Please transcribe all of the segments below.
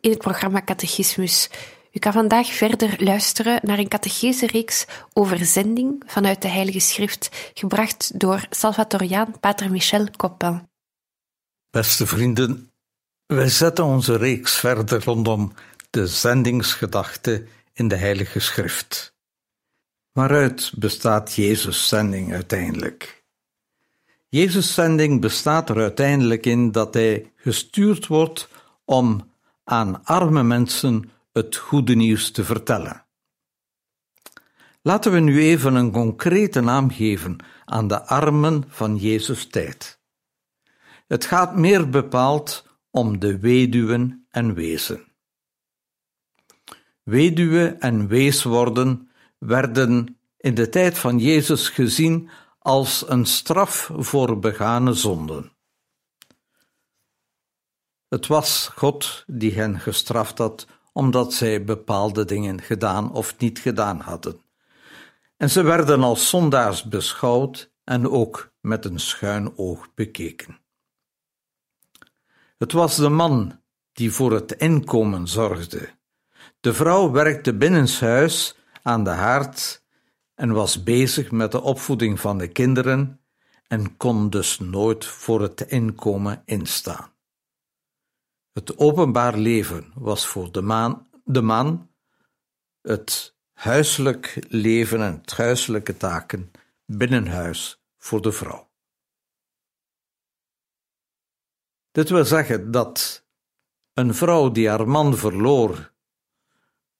in het programma Catechismus. U kan vandaag verder luisteren naar een catechese-reeks over zending vanuit de Heilige Schrift, gebracht door Salvatoriaan Pater Michel Coppin. Beste vrienden, wij zetten onze reeks verder rondom de zendingsgedachte in de Heilige Schrift. Waaruit bestaat Jezus' zending uiteindelijk? Jezus' zending bestaat er uiteindelijk in dat hij gestuurd wordt om aan arme mensen het goede nieuws te vertellen. Laten we nu even een concrete naam geven aan de armen van Jezus' tijd. Het gaat meer bepaald om de weduwen en wezen. Weduwe en weesworden werden in de tijd van Jezus gezien als een straf voor begane zonden. Het was God die hen gestraft had omdat zij bepaalde dingen gedaan of niet gedaan hadden. En ze werden als zondaars beschouwd en ook met een schuin oog bekeken. Het was de man die voor het inkomen zorgde. De vrouw werkte binnenshuis aan de haard en was bezig met de opvoeding van de kinderen en kon dus nooit voor het inkomen instaan. Het openbaar leven was voor de man, de man het huiselijk leven en het huiselijke taken binnenhuis voor de vrouw. Dit wil zeggen dat een vrouw die haar man verloor,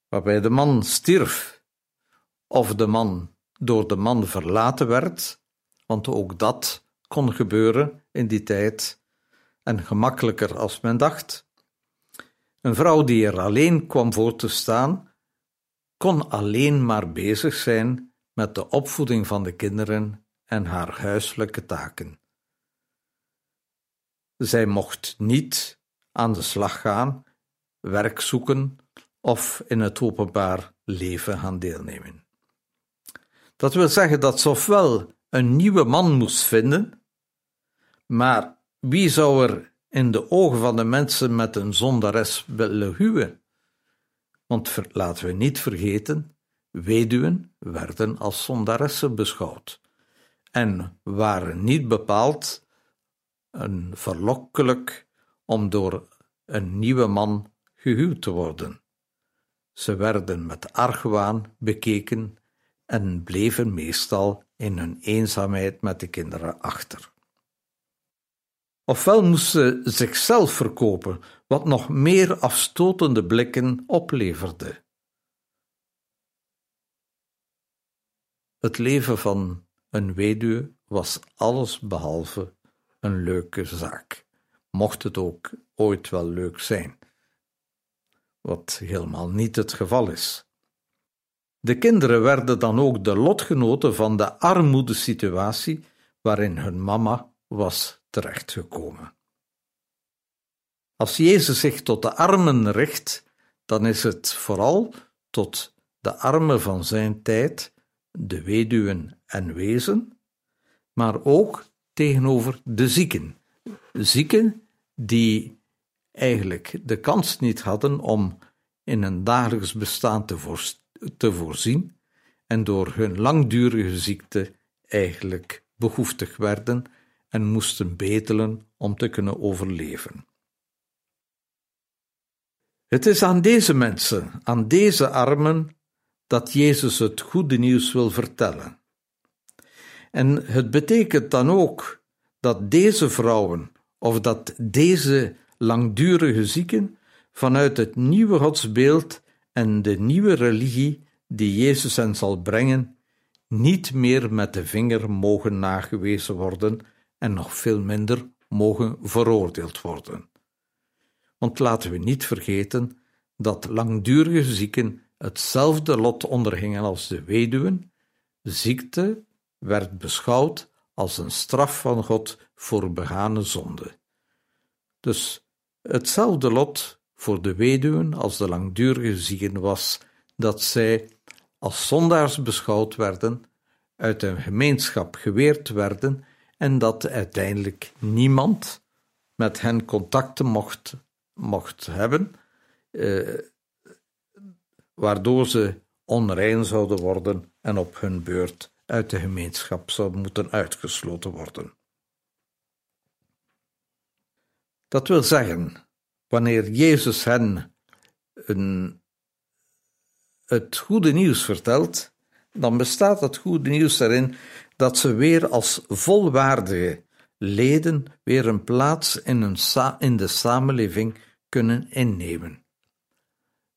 waarbij de man stierf of de man door de man verlaten werd, want ook dat kon gebeuren in die tijd en gemakkelijker als men dacht. Een vrouw die er alleen kwam voor te staan, kon alleen maar bezig zijn met de opvoeding van de kinderen en haar huiselijke taken. Zij mocht niet aan de slag gaan, werk zoeken of in het openbaar leven gaan deelnemen. Dat wil zeggen dat ze ofwel een nieuwe man moest vinden, maar wie zou er in de ogen van de mensen met een zondares willen huwen? Want laten we niet vergeten, weduwen werden als zondaressen beschouwd en waren niet bepaald een verlokkelijk om door een nieuwe man gehuwd te worden. Ze werden met argwaan bekeken en bleven meestal in hun eenzaamheid met de kinderen achter. Ofwel moesten ze zichzelf verkopen, wat nog meer afstotende blikken opleverde. Het leven van een weduwe was alles behalve een leuke zaak, mocht het ook ooit wel leuk zijn, wat helemaal niet het geval is. De kinderen werden dan ook de lotgenoten van de armoedesituatie waarin hun mama was terechtgekomen. Als Jezus zich tot de armen richt, dan is het vooral tot de armen van zijn tijd, de weduwen en wezen, maar ook tegenover de zieken. Zieken die eigenlijk de kans niet hadden om in een dagelijks bestaan te te voorzien en door hun langdurige ziekte eigenlijk behoeftig werden en moesten bedelen om te kunnen overleven. Het is aan deze mensen, aan deze armen, dat Jezus het goede nieuws wil vertellen. En het betekent dan ook dat deze vrouwen of dat deze langdurige zieken vanuit het nieuwe godsbeeld en de nieuwe religie die Jezus hen zal brengen, niet meer met de vinger mogen nagewezen worden en nog veel minder mogen veroordeeld worden. Want laten we niet vergeten dat langdurige zieken hetzelfde lot ondergingen als de weduwen. Ziekte werd beschouwd als een straf van God voor begane zonde. Dus hetzelfde lot voor de weduwen als de langdurige zieken was dat zij als zondaars beschouwd werden, uit een gemeenschap geweerd werden en dat uiteindelijk niemand met hen contacten mocht, mocht hebben, eh, waardoor ze onrein zouden worden en op hun beurt uit de gemeenschap zouden moeten uitgesloten worden. Dat wil zeggen, wanneer Jezus hen een, het goede nieuws vertelt, dan bestaat het goede nieuws erin dat ze weer als volwaardige leden weer een plaats in, in de samenleving kunnen innemen.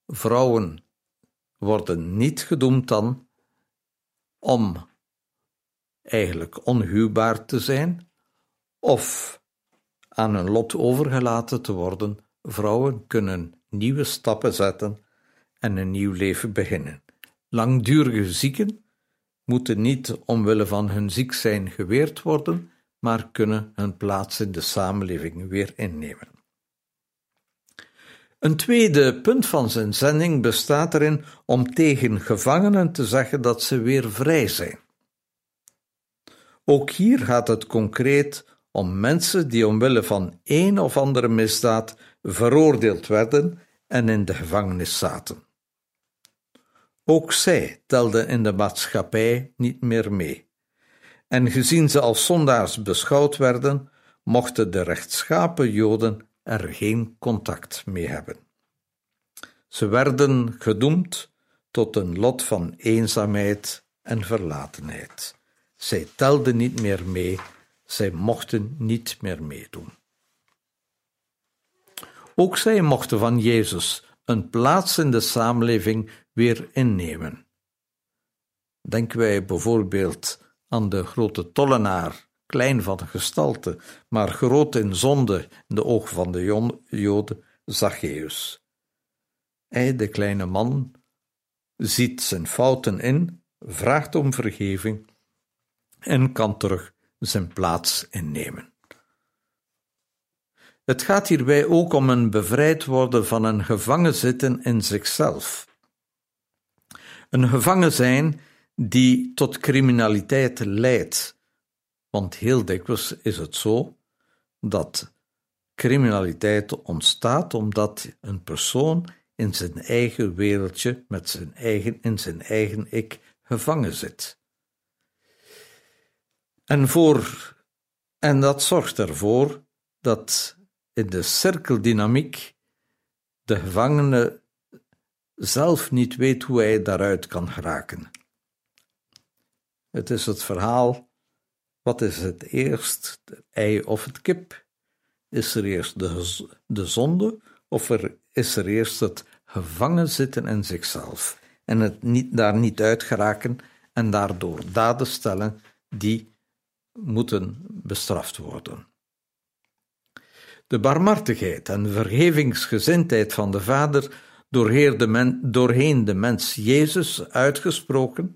Vrouwen worden niet gedoemd dan om eigenlijk onhuwbaar te zijn of aan hun lot overgelaten te worden. Vrouwen kunnen nieuwe stappen zetten en een nieuw leven beginnen. Langdurige zieken moeten niet omwille van hun ziek zijn geweerd worden, maar kunnen hun plaats in de samenleving weer innemen. Een tweede punt van zijn zending bestaat erin om tegen gevangenen te zeggen dat ze weer vrij zijn. Ook hier gaat het concreet om mensen die omwille van een of andere misdaad veroordeeld werden en in de gevangenis zaten. Ook zij telden in de maatschappij niet meer mee. En gezien ze als zondaars beschouwd werden, mochten de rechtschapen Joden er geen contact mee hebben. Ze werden gedoemd tot een lot van eenzaamheid en verlatenheid. Zij telden niet meer mee, zij mochten niet meer meedoen. Ook zij mochten van Jezus een plaats in de samenleving weer innemen. Denken wij bijvoorbeeld aan de grote tollenaar, klein van gestalte, maar groot in zonde in de ogen van de Joden, Zacchaeus. Hij, de kleine man, ziet zijn fouten in, vraagt om vergeving en kan terug zijn plaats innemen. Het gaat hierbij ook om een bevrijd worden van een gevangen zitten in zichzelf. Een gevangen zijn die tot criminaliteit leidt. Want heel dikwijls is het zo dat criminaliteit ontstaat omdat een persoon in zijn eigen wereldje, met zijn eigen, in zijn eigen ik, gevangen zit. En, voor, en dat zorgt ervoor dat in de cirkeldynamiek de gevangene zelf niet weet hoe hij daaruit kan geraken. Het is het verhaal: wat is het eerst, het ei of het kip? Is er eerst de, de zonde of er, is er eerst het gevangen zitten in zichzelf en het niet, daar niet uit geraken en daardoor daden stellen die moeten bestraft worden. De barmhartigheid en vergevingsgezindheid van de Vader doorheen de, de mens Jezus uitgesproken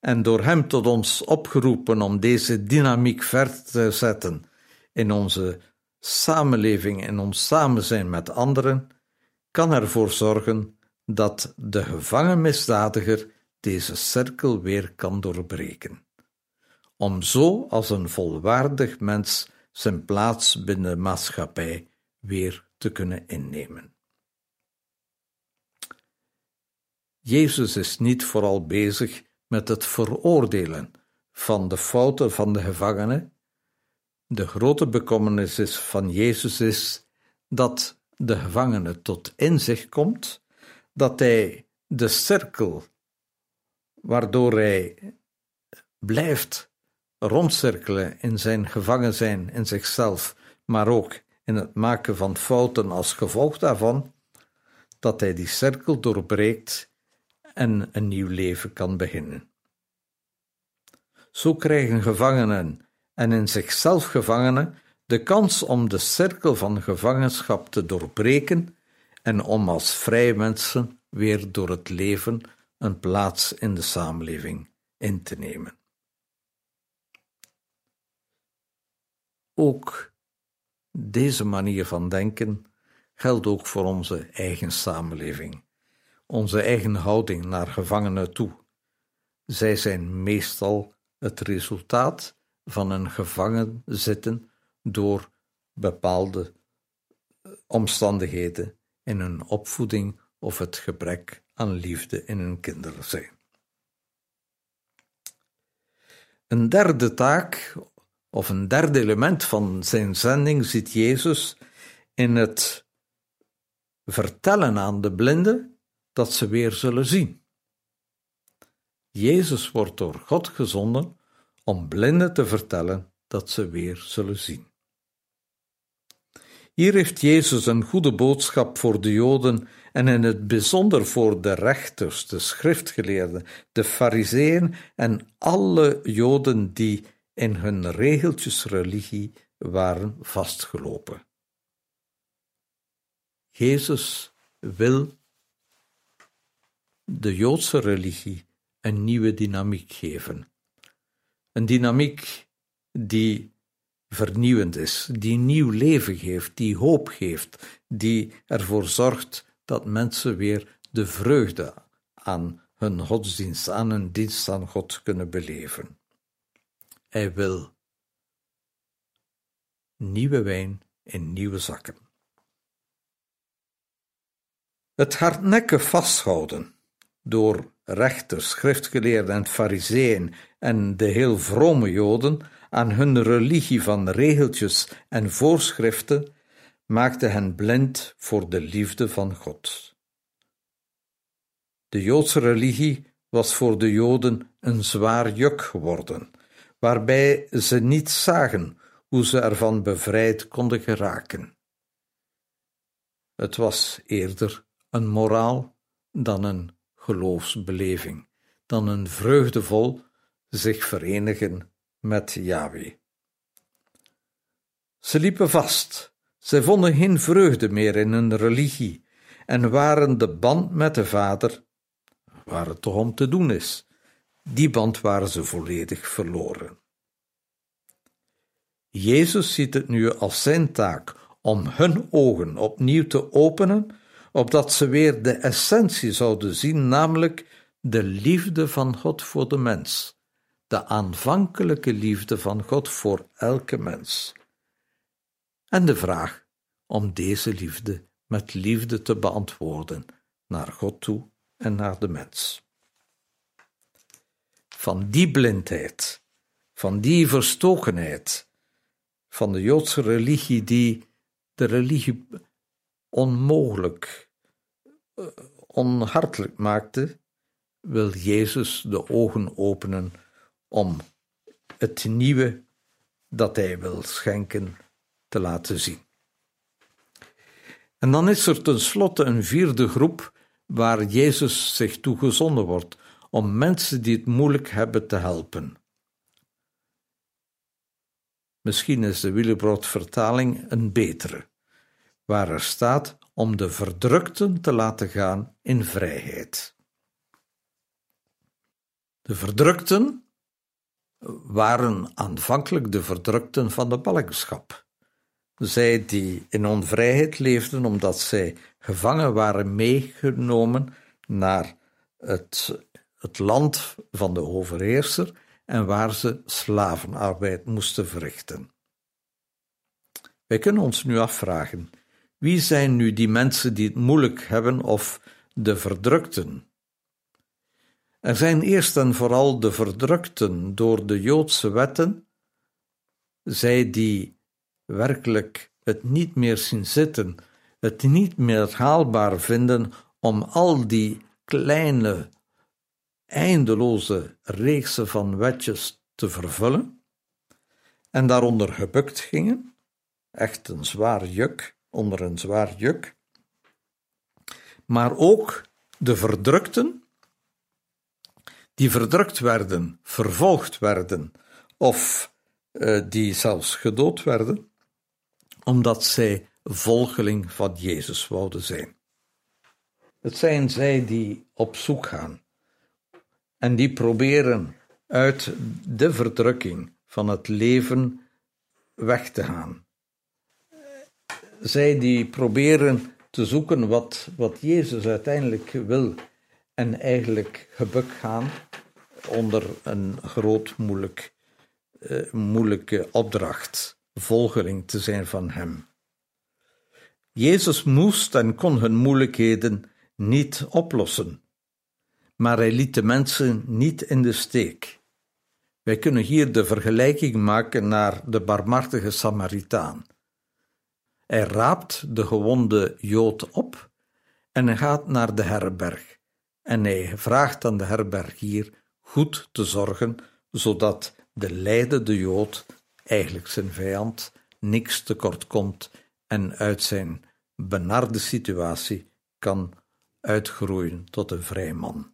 en door Hem tot ons opgeroepen om deze dynamiek ver te zetten in onze samenleving en ons samen zijn met anderen, kan ervoor zorgen dat de gevangen misdadiger deze cirkel weer kan doorbreken om zo als een volwaardig mens zijn plaats binnen de maatschappij weer te kunnen innemen. Jezus is niet vooral bezig met het veroordelen van de fouten van de gevangenen, De grote bekommernis is van Jezus is dat de gevangene tot inzicht komt, dat hij de cirkel waardoor hij blijft rondcirkelen in zijn gevangen zijn in zichzelf, maar ook in het maken van fouten als gevolg daarvan, dat hij die cirkel doorbreekt en een nieuw leven kan beginnen. Zo krijgen gevangenen en in zichzelf gevangenen de kans om de cirkel van gevangenschap te doorbreken en om als vrije mensen weer door het leven een plaats in de samenleving in te nemen. Ook deze manier van denken geldt ook voor onze eigen samenleving, onze eigen houding naar gevangenen toe. Zij zijn meestal het resultaat van een gevangen zitten door bepaalde eh, omstandigheden in hun opvoeding of het gebrek aan liefde in hun kinderen zijn. Een derde taak of een derde element van zijn zending ziet Jezus in het vertellen aan de blinden dat ze weer zullen zien. Jezus wordt door God gezonden om blinden te vertellen dat ze weer zullen zien. Hier heeft Jezus een goede boodschap voor de Joden en in het bijzonder voor de rechters, de schriftgeleerden, de fariseeën en alle Joden die in hun regeltjesreligie waren vastgelopen. Jezus wil de Joodse religie een nieuwe dynamiek geven. Een dynamiek die vernieuwend is, die nieuw leven geeft, die hoop geeft, die ervoor zorgt dat mensen weer de vreugde aan hun godsdienst, aan hun dienst aan God kunnen beleven. Hij wil nieuwe wijn in nieuwe zakken. Het hardnekkig vasthouden door rechters, schriftgeleerden en fariseeën en de heel vrome Joden aan hun religie van regeltjes en voorschriften maakte hen blind voor de liefde van God. De Joodse religie was voor de Joden een zwaar juk geworden, waarbij ze niet zagen hoe ze ervan bevrijd konden geraken. Het was eerder een moraal dan een geloofsbeleving, dan een vreugdevol zich verenigen met Yahweh. Ze liepen vast, zij vonden geen vreugde meer in hun religie en waren de band met de Vader, waar het toch om te doen is, die band waren ze volledig verloren. Jezus ziet het nu als zijn taak om hun ogen opnieuw te openen, opdat ze weer de essentie zouden zien, namelijk de liefde van God voor de mens de aanvankelijke liefde van God voor elke mens. En de vraag om deze liefde met liefde te beantwoorden naar God toe en naar de mens. Van die blindheid, van die verstokenheid, van de Joodse religie die de religie onmogelijk, eh, onhartelijk maakte, wil Jezus de ogen openen om het nieuwe dat hij wil schenken te laten zien. En dan is er tenslotte een vierde groep waar Jezus zich toe gezonden wordt om mensen die het moeilijk hebben te helpen. Misschien is de Willebrood-vertaling een betere, waar er staat om de verdrukten te laten gaan in vrijheid. De verdrukten waren aanvankelijk de verdrukten van de ballingschap. Zij die in onvrijheid leefden omdat zij gevangen waren meegenomen naar het, het land van de overheerser en waar ze slavenarbeid moesten verrichten. Wij kunnen ons nu afvragen: wie zijn nu die mensen die het moeilijk hebben of de verdrukten? Er zijn eerst en vooral de verdrukten door de Joodse wetten, zij die werkelijk het niet meer zien zitten, het niet meer haalbaar vinden om al die kleine, eindeloze reeksen van wetjes te vervullen, en daaronder gebukt gingen, echt een zwaar juk, onder een zwaar juk, maar ook de verdrukten, die verdrukt werden, vervolgd werden, of uh, die zelfs gedood werden, omdat zij volgeling van Jezus wouden zijn. Het zijn zij die op zoek gaan en die proberen uit de verdrukking van het leven weg te gaan. Zij die proberen te zoeken wat, wat Jezus uiteindelijk wil en eigenlijk gebukt gaan onder een groot moeilijk, uh, moeilijke opdracht, volgeling te zijn van Hem. Jezus moest en kon hun moeilijkheden niet oplossen, maar hij liet de mensen niet in de steek. Wij kunnen hier de vergelijking maken naar de barmhartige Samaritaan. Hij raapt de gewonde Jood op en gaat naar de herberg. En hij vraagt aan de herberg hier goed te zorgen, zodat de lijdende Jood, eigenlijk zijn vijand, niks tekort komt en uit zijn benarde situatie kan uitgroeien tot een vrij man.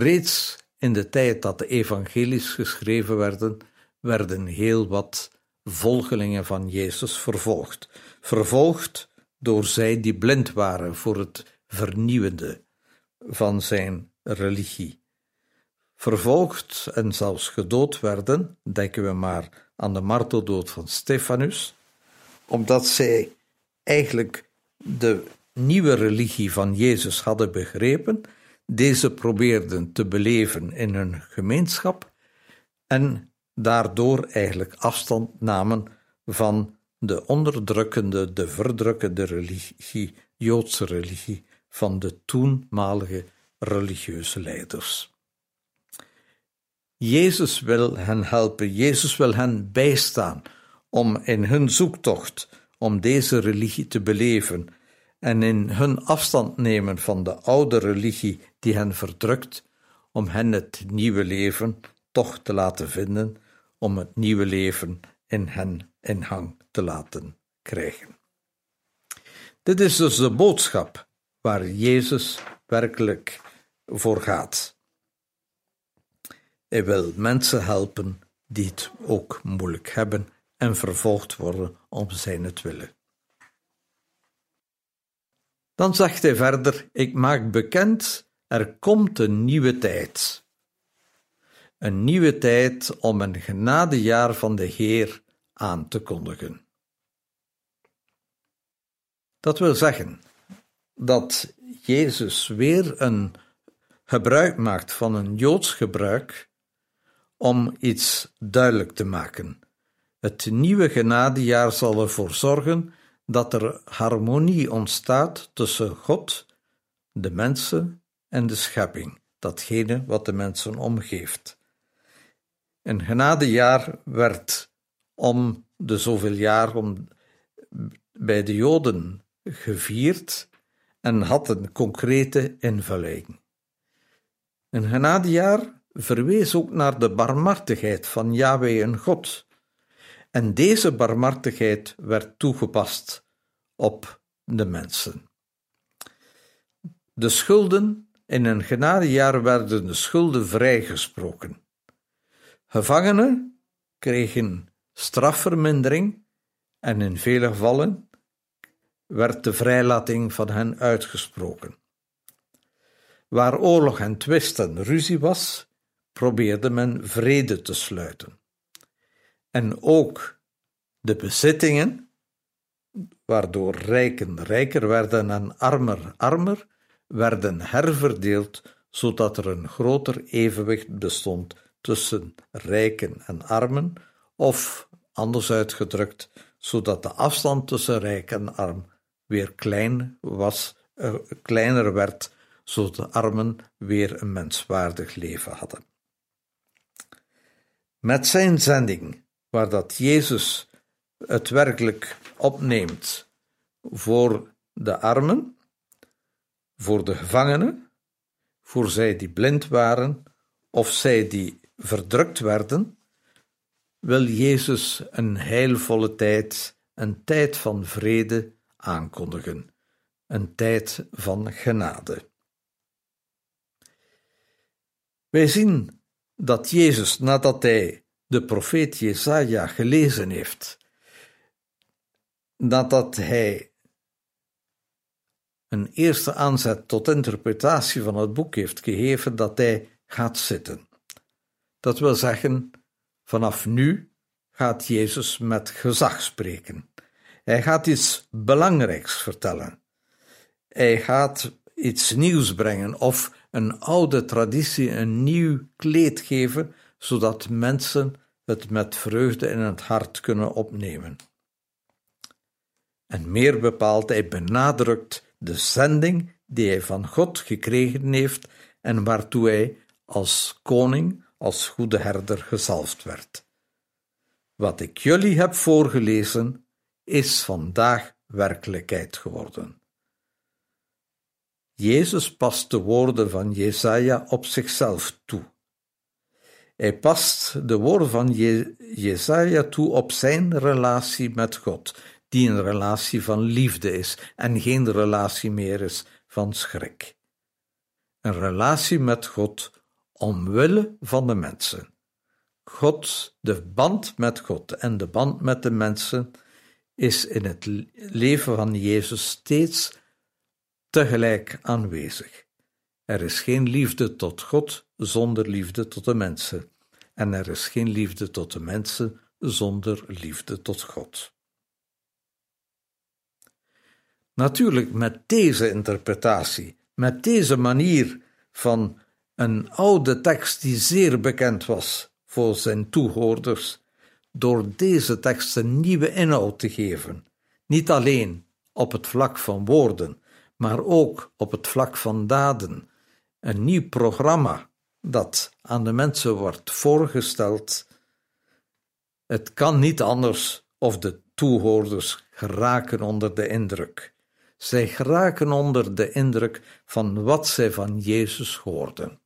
Reeds in de tijd dat de evangelies geschreven werden, werden heel wat volgelingen van Jezus vervolgd. Vervolgd door zij die blind waren voor het vernieuwende van zijn religie. Vervolgd en zelfs gedood werden, denken we maar aan de marteldood van Stefanus, omdat zij eigenlijk de nieuwe religie van Jezus hadden begrepen, deze probeerden te beleven in hun gemeenschap en daardoor eigenlijk afstand namen van de onderdrukkende, de verdrukkende religie, Joodse religie, van de toenmalige religieuze leiders. Jezus wil hen helpen, Jezus wil hen bijstaan om in hun zoektocht om deze religie te beleven en in hun afstand nemen van de oude religie die hen verdrukt, om hen het nieuwe leven toch te laten vinden, om het nieuwe leven in hen in hang te laten krijgen. Dit is dus de boodschap waar Jezus werkelijk voor gaat. Hij wil mensen helpen die het ook moeilijk hebben en vervolgd worden om zijn het willen. Dan zegt hij verder: Ik maak bekend, er komt een nieuwe tijd. Een nieuwe tijd om een genadejaar van de Heer aan te kondigen. Dat wil zeggen dat Jezus weer een gebruik maakt van een Joods gebruik om iets duidelijk te maken. Het nieuwe genadejaar zal ervoor zorgen dat er harmonie ontstaat tussen God, de mensen en de schepping, datgene wat de mensen omgeeft. Een genadejaar werd om de zoveel jaar om, bij de Joden gevierd en had een concrete invulling. Een genadejaar verwees ook naar de barmhartigheid van Yahweh en God, en deze barmhartigheid werd toegepast op de mensen. De schulden in een genadejaar werden de schulden vrijgesproken. Gevangenen kregen strafvermindering en in vele gevallen werd de vrijlating van hen uitgesproken. Waar oorlog en twist en ruzie was, probeerde men vrede te sluiten. En ook de bezittingen, waardoor rijken rijker werden en armer armer, werden herverdeeld, zodat er een groter evenwicht bestond tussen rijken en armen, of anders uitgedrukt, zodat de afstand tussen rijk en arm weer klein was, uh, kleiner werd, zodat de armen weer een menswaardig leven hadden. Met zijn zending, waar dat Jezus het werkelijk opneemt voor de armen, voor de gevangenen, voor zij die blind waren of zij die verdrukt werden, wil Jezus een heilvolle tijd, een tijd van vrede aankondigen, een tijd van genade. Wij zien dat Jezus, nadat hij de profeet Jesaja gelezen heeft, nadat hij een eerste aanzet tot interpretatie van het boek heeft gegeven, dat hij gaat zitten. Dat wil zeggen, vanaf nu gaat Jezus met gezag spreken. Hij gaat iets belangrijks vertellen. Hij gaat iets nieuws brengen of een oude traditie een nieuw kleed geven, zodat mensen het met vreugde in het hart kunnen opnemen. En meer bepaald, hij benadrukt de zending die hij van God gekregen heeft en waartoe hij als koning, als goede herder gezalfd werd. Wat ik jullie heb voorgelezen, is vandaag werkelijkheid geworden. Jezus past de woorden van Jesaja op zichzelf toe. Hij past de woorden van Je Jesaja toe op zijn relatie met God, die een relatie van liefde is en geen relatie meer is van schrik. Een relatie met God omwille van de mensen. God, de band met God en de band met de mensen is in het leven van Jezus steeds tegelijk aanwezig. Er is geen liefde tot God zonder liefde tot de mensen, en er is geen liefde tot de mensen zonder liefde tot God. Natuurlijk, met deze interpretatie, met deze manier van een oude tekst die zeer bekend was voor zijn toehoorders, door deze tekst een nieuwe inhoud te geven, niet alleen op het vlak van woorden, maar ook op het vlak van daden, een nieuw programma dat aan de mensen wordt voorgesteld. Het kan niet anders of de toehoorders geraken onder de indruk. Zij geraken onder de indruk van wat zij van Jezus hoorden.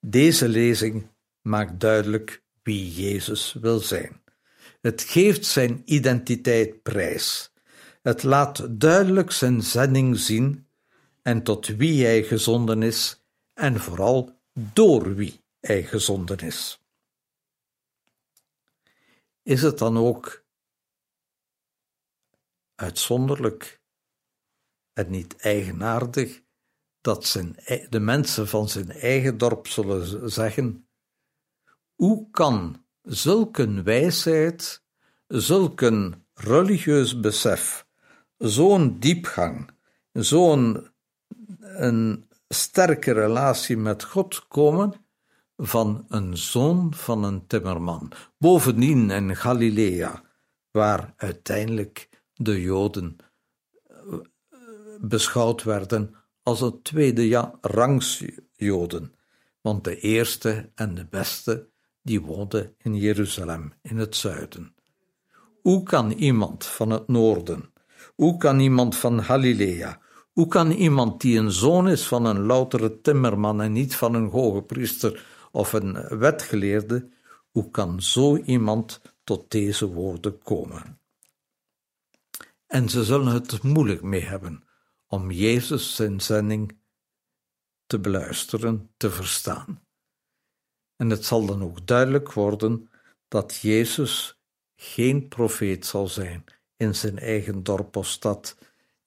Deze lezing maakt duidelijk wie Jezus wil zijn. Het geeft zijn identiteit prijs. Het laat duidelijk zijn zending zien en tot wie hij gezonden is en vooral door wie hij gezonden is. Is het dan ook uitzonderlijk en niet eigenaardig dat zijn, de mensen van zijn eigen dorp zullen zeggen: Hoe kan zulke wijsheid, zulke religieus besef, zo'n diepgang, zo'n een sterke relatie met God komen van een zoon van een timmerman, bovendien in Galilea, waar uiteindelijk de Joden eh, beschouwd werden als een tweede rangs Joden, want de eerste en de beste die woonden in Jeruzalem in het zuiden. Hoe kan iemand van het noorden, hoe kan iemand van Galilea, hoe kan iemand die een zoon is van een loutere timmerman en niet van een hoge priester of een wetgeleerde, hoe kan zo iemand tot deze woorden komen? En ze zullen het moeilijk mee hebben om Jezus zijn zending te beluisteren, te verstaan. En het zal dan ook duidelijk worden dat Jezus geen profeet zal zijn in zijn eigen dorp of stad.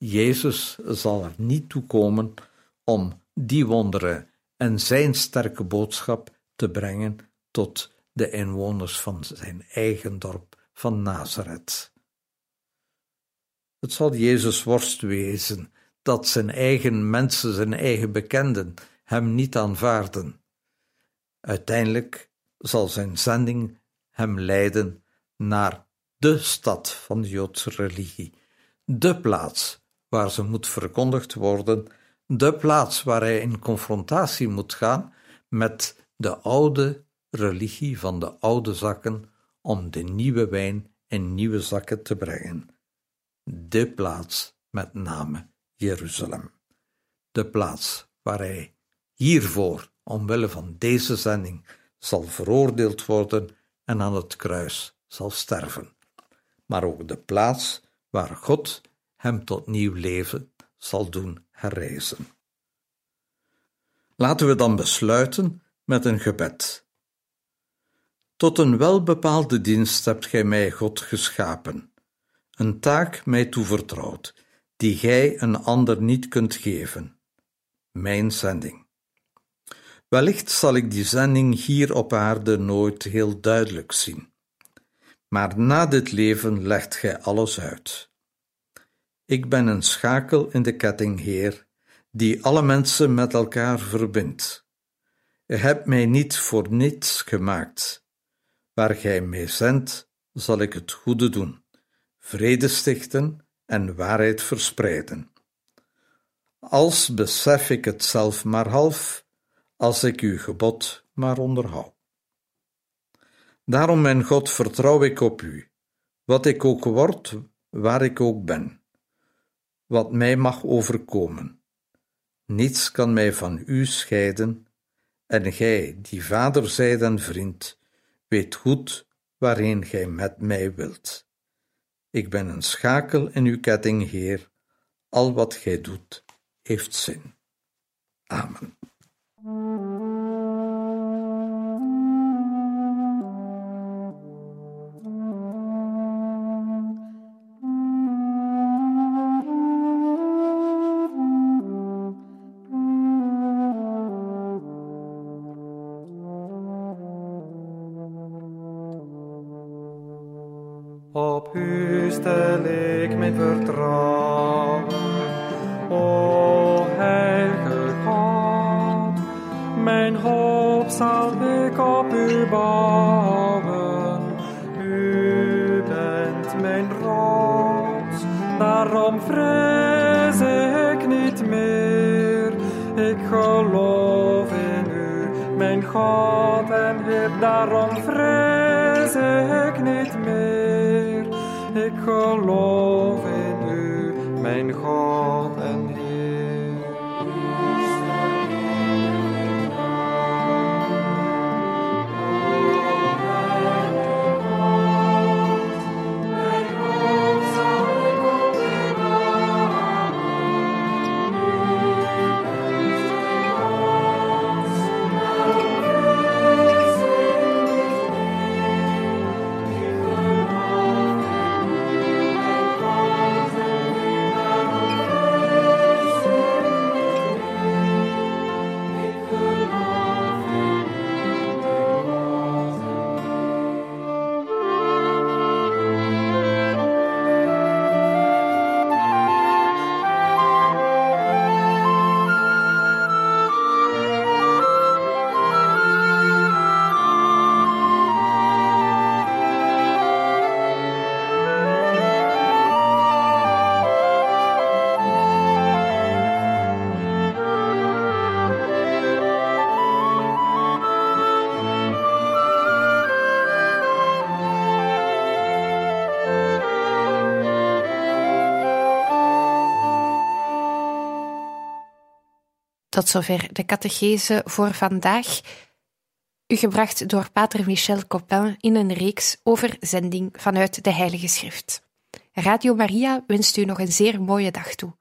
Jezus zal er niet toe komen om die wonderen en zijn sterke boodschap te brengen tot de inwoners van zijn eigen dorp van Nazareth. Het zal Jezus worst wezen dat zijn eigen mensen, zijn eigen bekenden, hem niet aanvaarden. Uiteindelijk zal zijn zending hem leiden naar de stad van de Joodse religie, de plaats waar ze moet verkondigd worden, de plaats waar hij in confrontatie moet gaan met de oude religie van de oude zakken om de nieuwe wijn in nieuwe zakken te brengen. De plaats met name Jeruzalem, de plaats waar hij hiervoor, omwille van deze zending, zal veroordeeld worden en aan het kruis zal sterven, maar ook de plaats waar God hem tot nieuw leven zal doen herrijzen. Laten we dan besluiten met een gebed. Tot een welbepaalde dienst hebt gij mij, God, geschapen, een taak mij toevertrouwd, die gij een ander niet kunt geven. Mijn zending. Wellicht zal ik die zending hier op aarde nooit heel duidelijk zien. Maar na dit leven legt gij alles uit. Ik ben een schakel in de ketting, Heer, die alle mensen met elkaar verbindt. Je hebt mij niet voor niets gemaakt. Waar gij mij zendt, zal ik het goede doen, vrede stichten en waarheid verspreiden. Als besef ik het zelf maar half, als ik uw gebod maar onderhoud. Daarom, mijn God, vertrouw ik op u, wat ik ook word, waar ik ook ben, wat mij mag overkomen. Niets kan mij van u scheiden, en gij, die vader zijt en vriend, weet goed waarheen gij met mij wilt. Ik ben een schakel in uw ketting, Heer. Al wat gij doet, heeft zin. Amen. Stel ik mijn vertrouwen, o heilige God. Mijn hoop zal ik op u bouwen. U bent mijn rots, daarom vrees ik niet meer. Ik geloof in u, mijn God en Heer, daarom vrees ik niet meer. Geloof in u, mijn God Tot zover de catechese voor vandaag. U gebracht door Pater Michel Copin in een reeks over zending vanuit de Heilige Schrift. Radio Maria wenst u nog een zeer mooie dag toe.